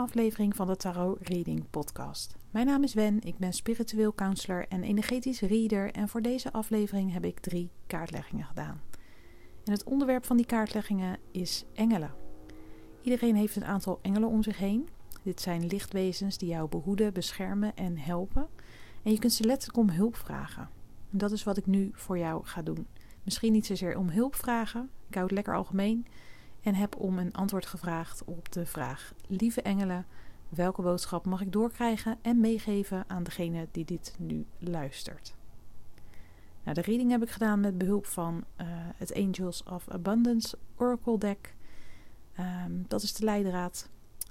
Aflevering van de Tarot Reading Podcast. Mijn naam is Wen, ik ben spiritueel counselor en energetisch reader en voor deze aflevering heb ik drie kaartleggingen gedaan. En het onderwerp van die kaartleggingen is engelen. Iedereen heeft een aantal engelen om zich heen. Dit zijn lichtwezens die jou behoeden, beschermen en helpen. En je kunt ze letterlijk om hulp vragen. En dat is wat ik nu voor jou ga doen. Misschien niet zozeer om hulp vragen, ik hou het lekker algemeen. En heb om een antwoord gevraagd op de vraag: Lieve engelen, welke boodschap mag ik doorkrijgen en meegeven aan degene die dit nu luistert? Nou, de reading heb ik gedaan met behulp van uh, het Angels of Abundance Oracle deck. Um, dat is de leidraad.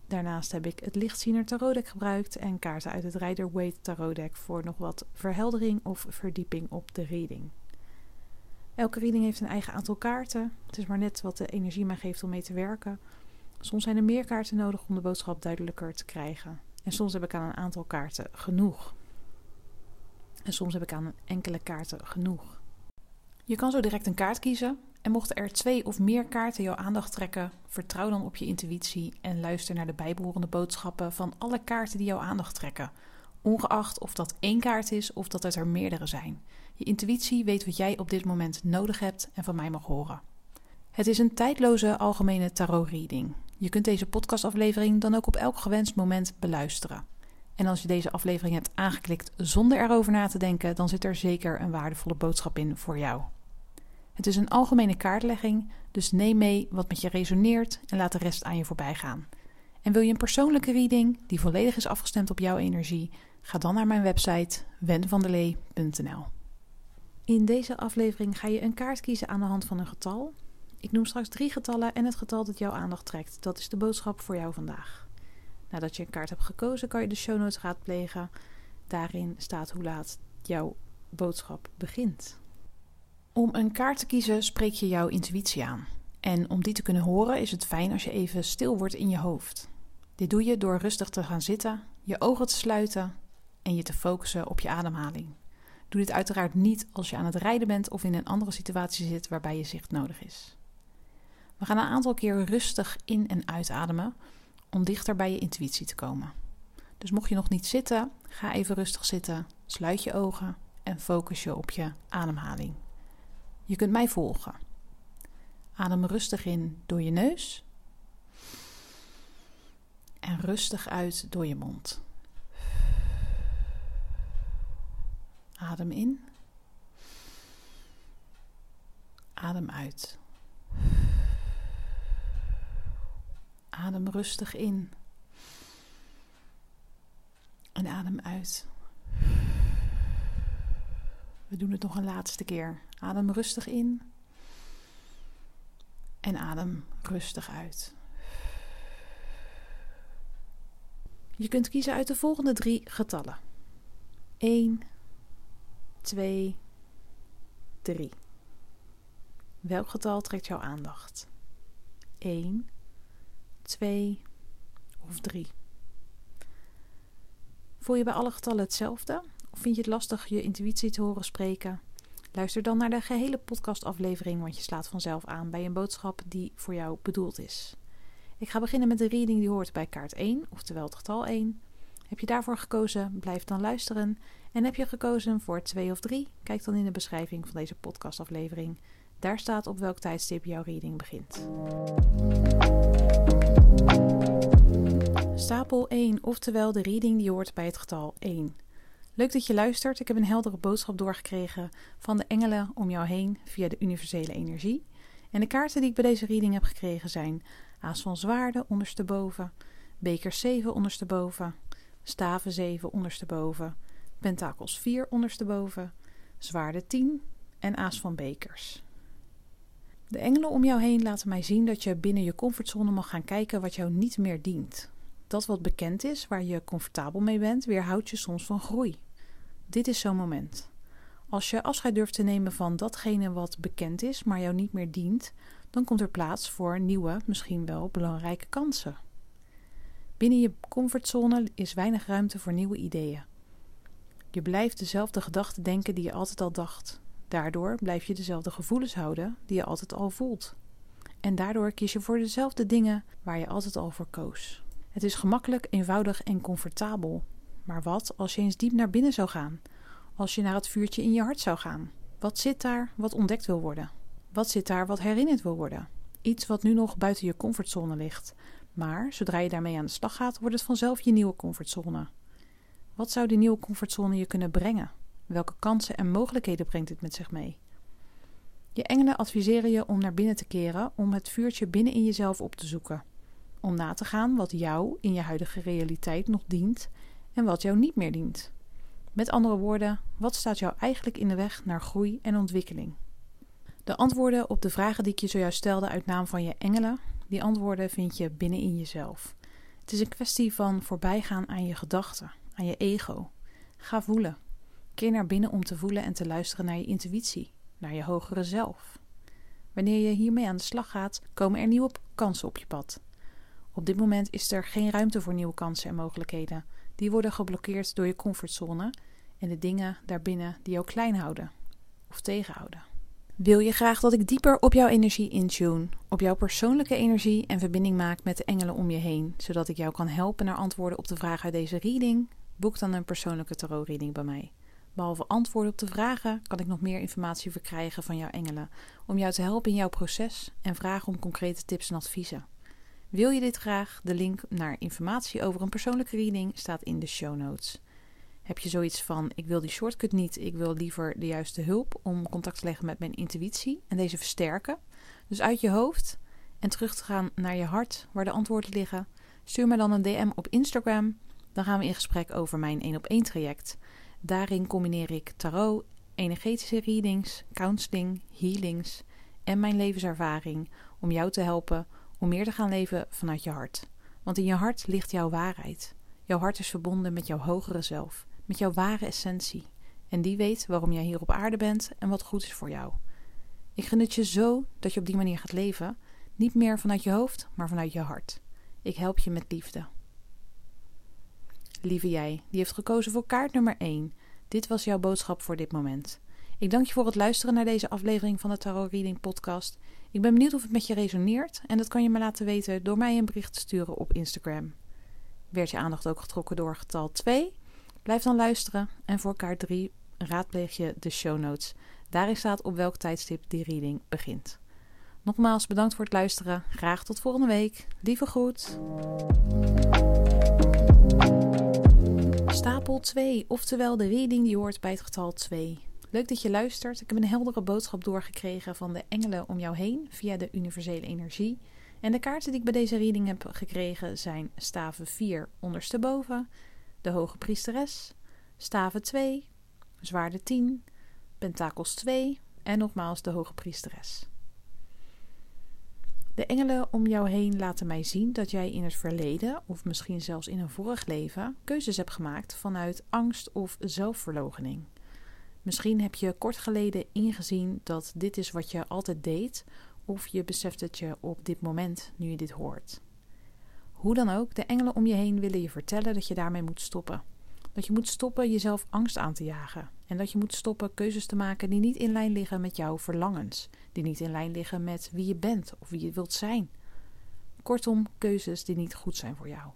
Daarnaast heb ik het Lichtziener Tarot deck gebruikt en kaarten uit het Rider Waite Tarot deck voor nog wat verheldering of verdieping op de reading. Elke reading heeft een eigen aantal kaarten. Het is maar net wat de energie mij geeft om mee te werken. Soms zijn er meer kaarten nodig om de boodschap duidelijker te krijgen. En soms heb ik aan een aantal kaarten genoeg. En soms heb ik aan enkele kaarten genoeg. Je kan zo direct een kaart kiezen. En mochten er twee of meer kaarten jouw aandacht trekken, vertrouw dan op je intuïtie en luister naar de bijbehorende boodschappen van alle kaarten die jouw aandacht trekken. Ongeacht of dat één kaart is of dat het er meerdere zijn. Je intuïtie weet wat jij op dit moment nodig hebt en van mij mag horen. Het is een tijdloze algemene tarot-reading. Je kunt deze podcastaflevering dan ook op elk gewenst moment beluisteren. En als je deze aflevering hebt aangeklikt zonder erover na te denken, dan zit er zeker een waardevolle boodschap in voor jou. Het is een algemene kaartlegging, dus neem mee wat met je resoneert en laat de rest aan je voorbij gaan. En wil je een persoonlijke reading die volledig is afgestemd op jouw energie? Ga dan naar mijn website wenvandelee.nl. In deze aflevering ga je een kaart kiezen aan de hand van een getal. Ik noem straks drie getallen en het getal dat jouw aandacht trekt. Dat is de boodschap voor jou vandaag. Nadat je een kaart hebt gekozen, kan je de show notes raadplegen. Daarin staat hoe laat jouw boodschap begint. Om een kaart te kiezen spreek je jouw intuïtie aan. En om die te kunnen horen is het fijn als je even stil wordt in je hoofd. Dit doe je door rustig te gaan zitten, je ogen te sluiten en je te focussen op je ademhaling. Doe dit uiteraard niet als je aan het rijden bent of in een andere situatie zit waarbij je zicht nodig is. We gaan een aantal keer rustig in- en uitademen om dichter bij je intuïtie te komen. Dus mocht je nog niet zitten, ga even rustig zitten, sluit je ogen en focus je op je ademhaling. Je kunt mij volgen. Adem rustig in door je neus en rustig uit door je mond. Adem in. Adem uit. Adem rustig in. En adem uit. We doen het nog een laatste keer. Adem rustig in. En adem rustig uit. Je kunt kiezen uit de volgende drie getallen: 1, 2, 3. Welk getal trekt jouw aandacht? 1, 2 of 3? Voel je bij alle getallen hetzelfde? Of vind je het lastig je intuïtie te horen spreken? Luister dan naar de gehele podcastaflevering, want je slaat vanzelf aan bij een boodschap die voor jou bedoeld is. Ik ga beginnen met de reading die hoort bij kaart 1, oftewel het getal 1. Heb je daarvoor gekozen? Blijf dan luisteren. En heb je gekozen voor 2 of 3? Kijk dan in de beschrijving van deze podcastaflevering. Daar staat op welk tijdstip jouw reading begint. Stapel 1, oftewel de reading die hoort bij het getal 1. Leuk dat je luistert. Ik heb een heldere boodschap doorgekregen van de engelen om jou heen via de universele energie. En de kaarten die ik bij deze reading heb gekregen zijn Aas van Zwaarden ondersteboven, Beker 7 ondersteboven, Staven 7 ondersteboven, Pentakels 4 ondersteboven, Zwaarden 10 en Aas van Bekers. De engelen om jou heen laten mij zien dat je binnen je comfortzone mag gaan kijken wat jou niet meer dient. Dat wat bekend is, waar je comfortabel mee bent, weerhoudt je soms van groei. Dit is zo'n moment. Als je afscheid durft te nemen van datgene wat bekend is, maar jou niet meer dient, dan komt er plaats voor nieuwe, misschien wel belangrijke kansen. Binnen je comfortzone is weinig ruimte voor nieuwe ideeën. Je blijft dezelfde gedachten denken die je altijd al dacht. Daardoor blijf je dezelfde gevoelens houden die je altijd al voelt. En daardoor kies je voor dezelfde dingen waar je altijd al voor koos. Het is gemakkelijk, eenvoudig en comfortabel. Maar wat als je eens diep naar binnen zou gaan? Als je naar het vuurtje in je hart zou gaan? Wat zit daar wat ontdekt wil worden? Wat zit daar wat herinnerd wil worden? Iets wat nu nog buiten je comfortzone ligt. Maar zodra je daarmee aan de slag gaat, wordt het vanzelf je nieuwe comfortzone. Wat zou die nieuwe comfortzone je kunnen brengen? Welke kansen en mogelijkheden brengt dit met zich mee? Je engelen adviseren je om naar binnen te keren om het vuurtje binnen in jezelf op te zoeken. Om na te gaan wat jou in je huidige realiteit nog dient en wat jou niet meer dient. Met andere woorden, wat staat jou eigenlijk in de weg naar groei en ontwikkeling? De antwoorden op de vragen die ik je zojuist stelde uit naam van je engelen, die antwoorden vind je binnen in jezelf. Het is een kwestie van voorbijgaan aan je gedachten, aan je ego. Ga voelen. Keer naar binnen om te voelen en te luisteren naar je intuïtie, naar je hogere zelf. Wanneer je hiermee aan de slag gaat, komen er nieuwe kansen op je pad. Op dit moment is er geen ruimte voor nieuwe kansen en mogelijkheden. Die worden geblokkeerd door je comfortzone en de dingen daarbinnen die jou klein houden of tegenhouden. Wil je graag dat ik dieper op jouw energie intune, op jouw persoonlijke energie en verbinding maak met de engelen om je heen, zodat ik jou kan helpen naar antwoorden op de vragen uit deze reading? Boek dan een persoonlijke tarot-reading bij mij. Behalve antwoorden op de vragen kan ik nog meer informatie verkrijgen van jouw engelen om jou te helpen in jouw proces en vragen om concrete tips en adviezen. Wil je dit graag? De link naar informatie over een persoonlijke reading staat in de show notes. Heb je zoiets van: ik wil die shortcut niet, ik wil liever de juiste hulp om contact te leggen met mijn intuïtie en deze versterken? Dus uit je hoofd en terug te gaan naar je hart, waar de antwoorden liggen. Stuur me dan een DM op Instagram. Dan gaan we in gesprek over mijn 1 op 1 traject. Daarin combineer ik tarot, energetische readings, counseling, healings en mijn levenservaring om jou te helpen om meer te gaan leven vanuit je hart. Want in je hart ligt jouw waarheid. Jouw hart is verbonden met jouw hogere zelf, met jouw ware essentie. En die weet waarom jij hier op aarde bent en wat goed is voor jou. Ik gun het je zo dat je op die manier gaat leven, niet meer vanuit je hoofd, maar vanuit je hart. Ik help je met liefde. Lieve jij, die heeft gekozen voor kaart nummer 1. Dit was jouw boodschap voor dit moment. Ik dank je voor het luisteren naar deze aflevering van de Tarot Reading Podcast. Ik ben benieuwd of het met je resoneert en dat kan je me laten weten door mij een bericht te sturen op Instagram. Werd je aandacht ook getrokken door getal 2? Blijf dan luisteren en voor kaart 3 raadpleeg je de show notes. Daarin staat op welk tijdstip die reading begint. Nogmaals bedankt voor het luisteren. Graag tot volgende week. Lieve groet. Stapel 2, oftewel de reading die hoort bij het getal 2. Leuk dat je luistert. Ik heb een heldere boodschap doorgekregen van de engelen om jou heen via de universele energie. En de kaarten die ik bij deze reading heb gekregen zijn staven 4 ondersteboven, de hoge priesteres, staven 2, zwaarde 10, pentakels 2 en nogmaals de hoge priesteres. De engelen om jou heen laten mij zien dat jij in het verleden, of misschien zelfs in een vorig leven, keuzes hebt gemaakt vanuit angst of zelfverloochening. Misschien heb je kort geleden ingezien dat dit is wat je altijd deed, of je beseft het je op dit moment nu je dit hoort. Hoe dan ook, de engelen om je heen willen je vertellen dat je daarmee moet stoppen. Dat je moet stoppen jezelf angst aan te jagen. En dat je moet stoppen keuzes te maken die niet in lijn liggen met jouw verlangens. Die niet in lijn liggen met wie je bent of wie je wilt zijn. Kortom, keuzes die niet goed zijn voor jou.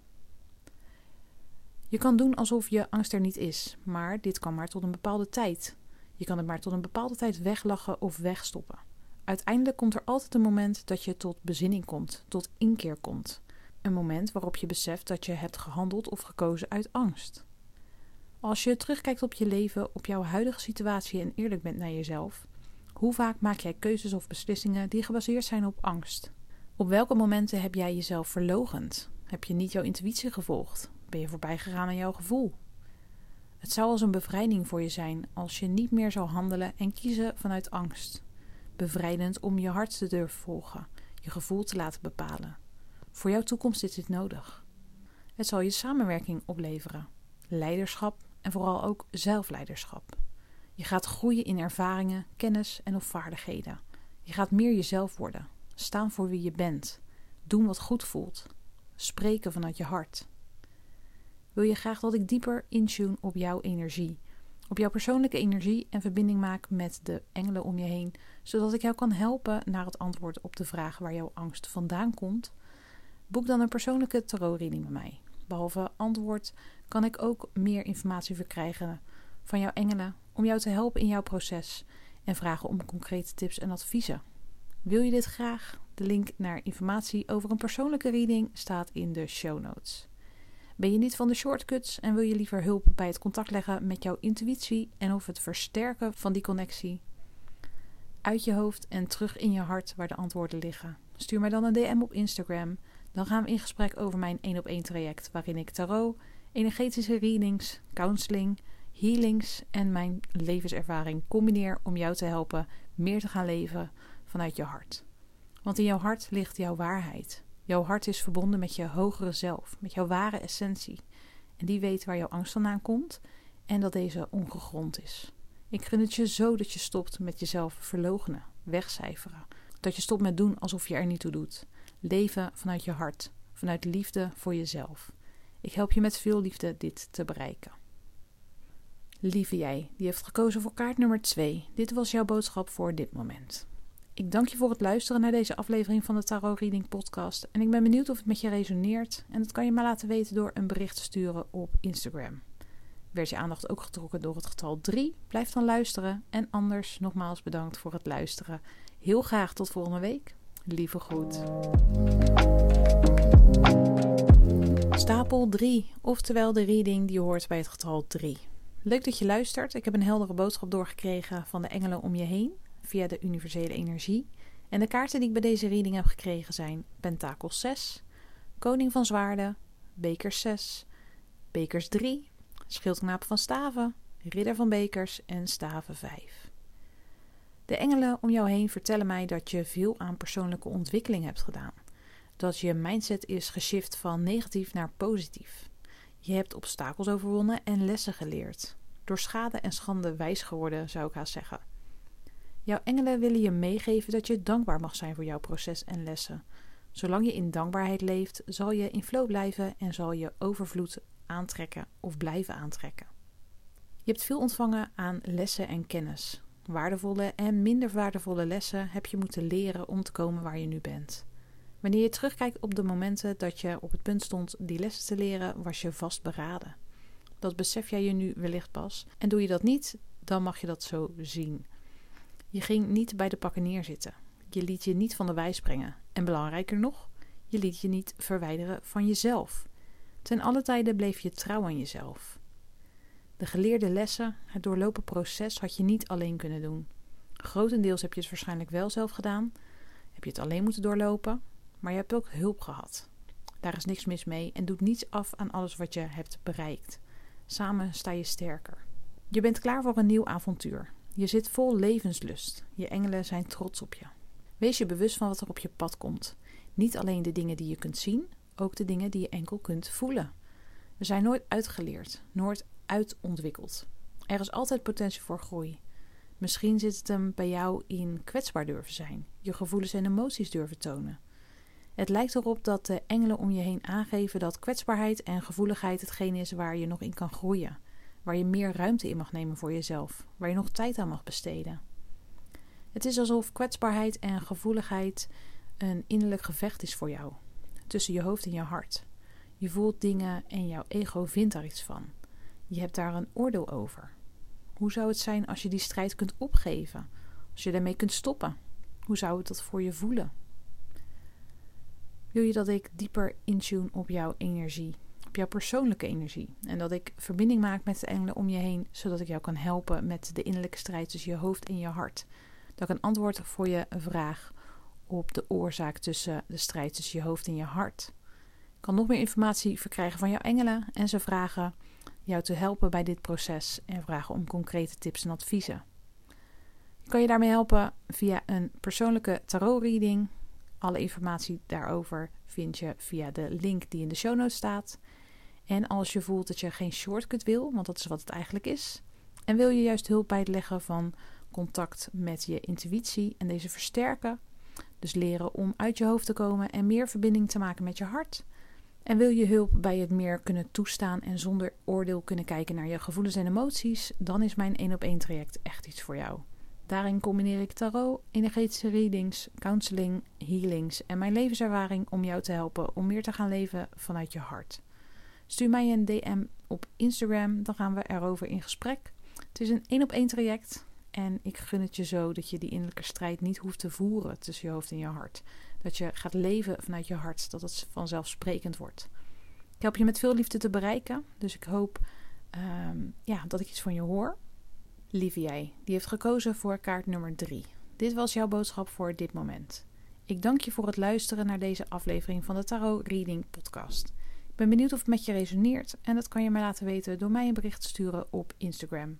Je kan doen alsof je angst er niet is, maar dit kan maar tot een bepaalde tijd. Je kan het maar tot een bepaalde tijd weglachen of wegstoppen. Uiteindelijk komt er altijd een moment dat je tot bezinning komt, tot inkeer komt. Een moment waarop je beseft dat je hebt gehandeld of gekozen uit angst. Als je terugkijkt op je leven, op jouw huidige situatie en eerlijk bent naar jezelf, hoe vaak maak jij keuzes of beslissingen die gebaseerd zijn op angst? Op welke momenten heb jij jezelf verlogend? Heb je niet jouw intuïtie gevolgd? Ben je voorbij gegaan aan jouw gevoel? Het zou als een bevrijding voor je zijn als je niet meer zou handelen en kiezen vanuit angst. Bevrijdend om je hart te durven volgen, je gevoel te laten bepalen. Voor jouw toekomst is dit nodig. Het zal je samenwerking opleveren, leiderschap en vooral ook zelfleiderschap. Je gaat groeien in ervaringen, kennis en of vaardigheden. Je gaat meer jezelf worden, staan voor wie je bent, doen wat goed voelt, spreken vanuit je hart. Wil je graag dat ik dieper intune op jouw energie, op jouw persoonlijke energie en verbinding maak met de engelen om je heen, zodat ik jou kan helpen naar het antwoord op de vraag waar jouw angst vandaan komt? Boek dan een persoonlijke tarotreading met mij. Behalve antwoord kan ik ook meer informatie verkrijgen van jouw engelen om jou te helpen in jouw proces en vragen om concrete tips en adviezen. Wil je dit graag? De link naar informatie over een persoonlijke reading staat in de show notes. Ben je niet van de shortcuts en wil je liever hulp bij het contact leggen met jouw intuïtie en of het versterken van die connectie? Uit je hoofd en terug in je hart waar de antwoorden liggen. Stuur mij dan een DM op Instagram. Dan gaan we in gesprek over mijn 1 op 1 traject waarin ik tarot, energetische readings, counseling, healings en mijn levenservaring combineer om jou te helpen meer te gaan leven vanuit je hart. Want in jouw hart ligt jouw waarheid. Jouw hart is verbonden met je hogere zelf, met jouw ware essentie. En die weet waar jouw angst vandaan komt en dat deze ongegrond is. Ik gun het je zo dat je stopt met jezelf verlogenen, wegcijferen. Dat je stopt met doen alsof je er niet toe doet. Leven vanuit je hart, vanuit liefde voor jezelf. Ik help je met veel liefde dit te bereiken. Lieve jij, die heeft gekozen voor kaart nummer 2. Dit was jouw boodschap voor dit moment. Ik dank je voor het luisteren naar deze aflevering van de Tarot Reading Podcast. En ik ben benieuwd of het met je resoneert. En dat kan je me laten weten door een bericht te sturen op Instagram. Werd je aandacht ook getrokken door het getal 3? Blijf dan luisteren. En anders nogmaals bedankt voor het luisteren. Heel graag tot volgende week. Lieve groet. Stapel 3, oftewel de reading die hoort bij het getal 3. Leuk dat je luistert. Ik heb een heldere boodschap doorgekregen van de engelen om je heen via de universele energie. En de kaarten die ik bij deze reading heb gekregen zijn Pentakels 6, Koning van Zwaarden, Bekers 6, Bekers 3, Schildknaap van Staven, Ridder van Bekers en Staven 5. De engelen om jou heen vertellen mij dat je veel aan persoonlijke ontwikkeling hebt gedaan. Dat je mindset is geshift van negatief naar positief. Je hebt obstakels overwonnen en lessen geleerd. Door schade en schande wijs geworden, zou ik haast zeggen. Jouw engelen willen je meegeven dat je dankbaar mag zijn voor jouw proces en lessen. Zolang je in dankbaarheid leeft, zal je in flow blijven en zal je overvloed aantrekken of blijven aantrekken. Je hebt veel ontvangen aan lessen en kennis. Waardevolle en minder waardevolle lessen heb je moeten leren om te komen waar je nu bent. Wanneer je terugkijkt op de momenten dat je op het punt stond die lessen te leren, was je vastberaden. Dat besef jij je nu wellicht pas. En doe je dat niet, dan mag je dat zo zien. Je ging niet bij de pakken neerzitten. Je liet je niet van de wijs brengen. En belangrijker nog, je liet je niet verwijderen van jezelf. Ten alle tijden bleef je trouw aan jezelf. De geleerde lessen, het doorlopen proces had je niet alleen kunnen doen. Grotendeels heb je het waarschijnlijk wel zelf gedaan. Heb je het alleen moeten doorlopen, maar je hebt ook hulp gehad. Daar is niks mis mee en doet niets af aan alles wat je hebt bereikt. Samen sta je sterker. Je bent klaar voor een nieuw avontuur. Je zit vol levenslust. Je engelen zijn trots op je. Wees je bewust van wat er op je pad komt. Niet alleen de dingen die je kunt zien, ook de dingen die je enkel kunt voelen. We zijn nooit uitgeleerd, nooit uitontwikkeld. Er is altijd potentie voor groei. Misschien zit het hem bij jou in kwetsbaar durven zijn, je gevoelens en emoties durven tonen. Het lijkt erop dat de engelen om je heen aangeven dat kwetsbaarheid en gevoeligheid hetgeen is waar je nog in kan groeien waar je meer ruimte in mag nemen voor jezelf, waar je nog tijd aan mag besteden. Het is alsof kwetsbaarheid en gevoeligheid een innerlijk gevecht is voor jou, tussen je hoofd en je hart. Je voelt dingen en jouw ego vindt daar iets van. Je hebt daar een oordeel over. Hoe zou het zijn als je die strijd kunt opgeven? Als je daarmee kunt stoppen? Hoe zou het dat voor je voelen? Wil je dat ik dieper intune op jouw energie op jouw persoonlijke energie. En dat ik verbinding maak met de engelen om je heen, zodat ik jou kan helpen met de innerlijke strijd tussen je hoofd en je hart. Dat ik een antwoord voor je vraag op de oorzaak tussen de strijd tussen je hoofd en je hart. Ik kan nog meer informatie verkrijgen van jouw engelen en ze vragen jou te helpen bij dit proces en vragen om concrete tips en adviezen. Ik kan je daarmee helpen via een persoonlijke tarot-reading. Alle informatie daarover vind je via de link die in de show notes staat. En als je voelt dat je geen shortcut wil, want dat is wat het eigenlijk is, En wil je juist hulp bij het leggen van contact met je intuïtie en deze versterken? Dus leren om uit je hoofd te komen en meer verbinding te maken met je hart? En wil je hulp bij het meer kunnen toestaan en zonder oordeel kunnen kijken naar je gevoelens en emoties? Dan is mijn 1 op 1 traject echt iets voor jou. Daarin combineer ik tarot, energetische readings, counseling, healings en mijn levenservaring om jou te helpen om meer te gaan leven vanuit je hart. Stuur mij een DM op Instagram, dan gaan we erover in gesprek. Het is een één op één traject en ik gun het je zo dat je die innerlijke strijd niet hoeft te voeren tussen je hoofd en je hart. Dat je gaat leven vanuit je hart, dat het vanzelfsprekend wordt. Ik help je met veel liefde te bereiken, dus ik hoop ehm, ja, dat ik iets van je hoor. Lieve jij, die heeft gekozen voor kaart nummer 3. Dit was jouw boodschap voor dit moment. Ik dank je voor het luisteren naar deze aflevering van de Tarot Reading Podcast. Ik ben benieuwd of het met je resoneert en dat kan je mij laten weten door mij een bericht te sturen op Instagram.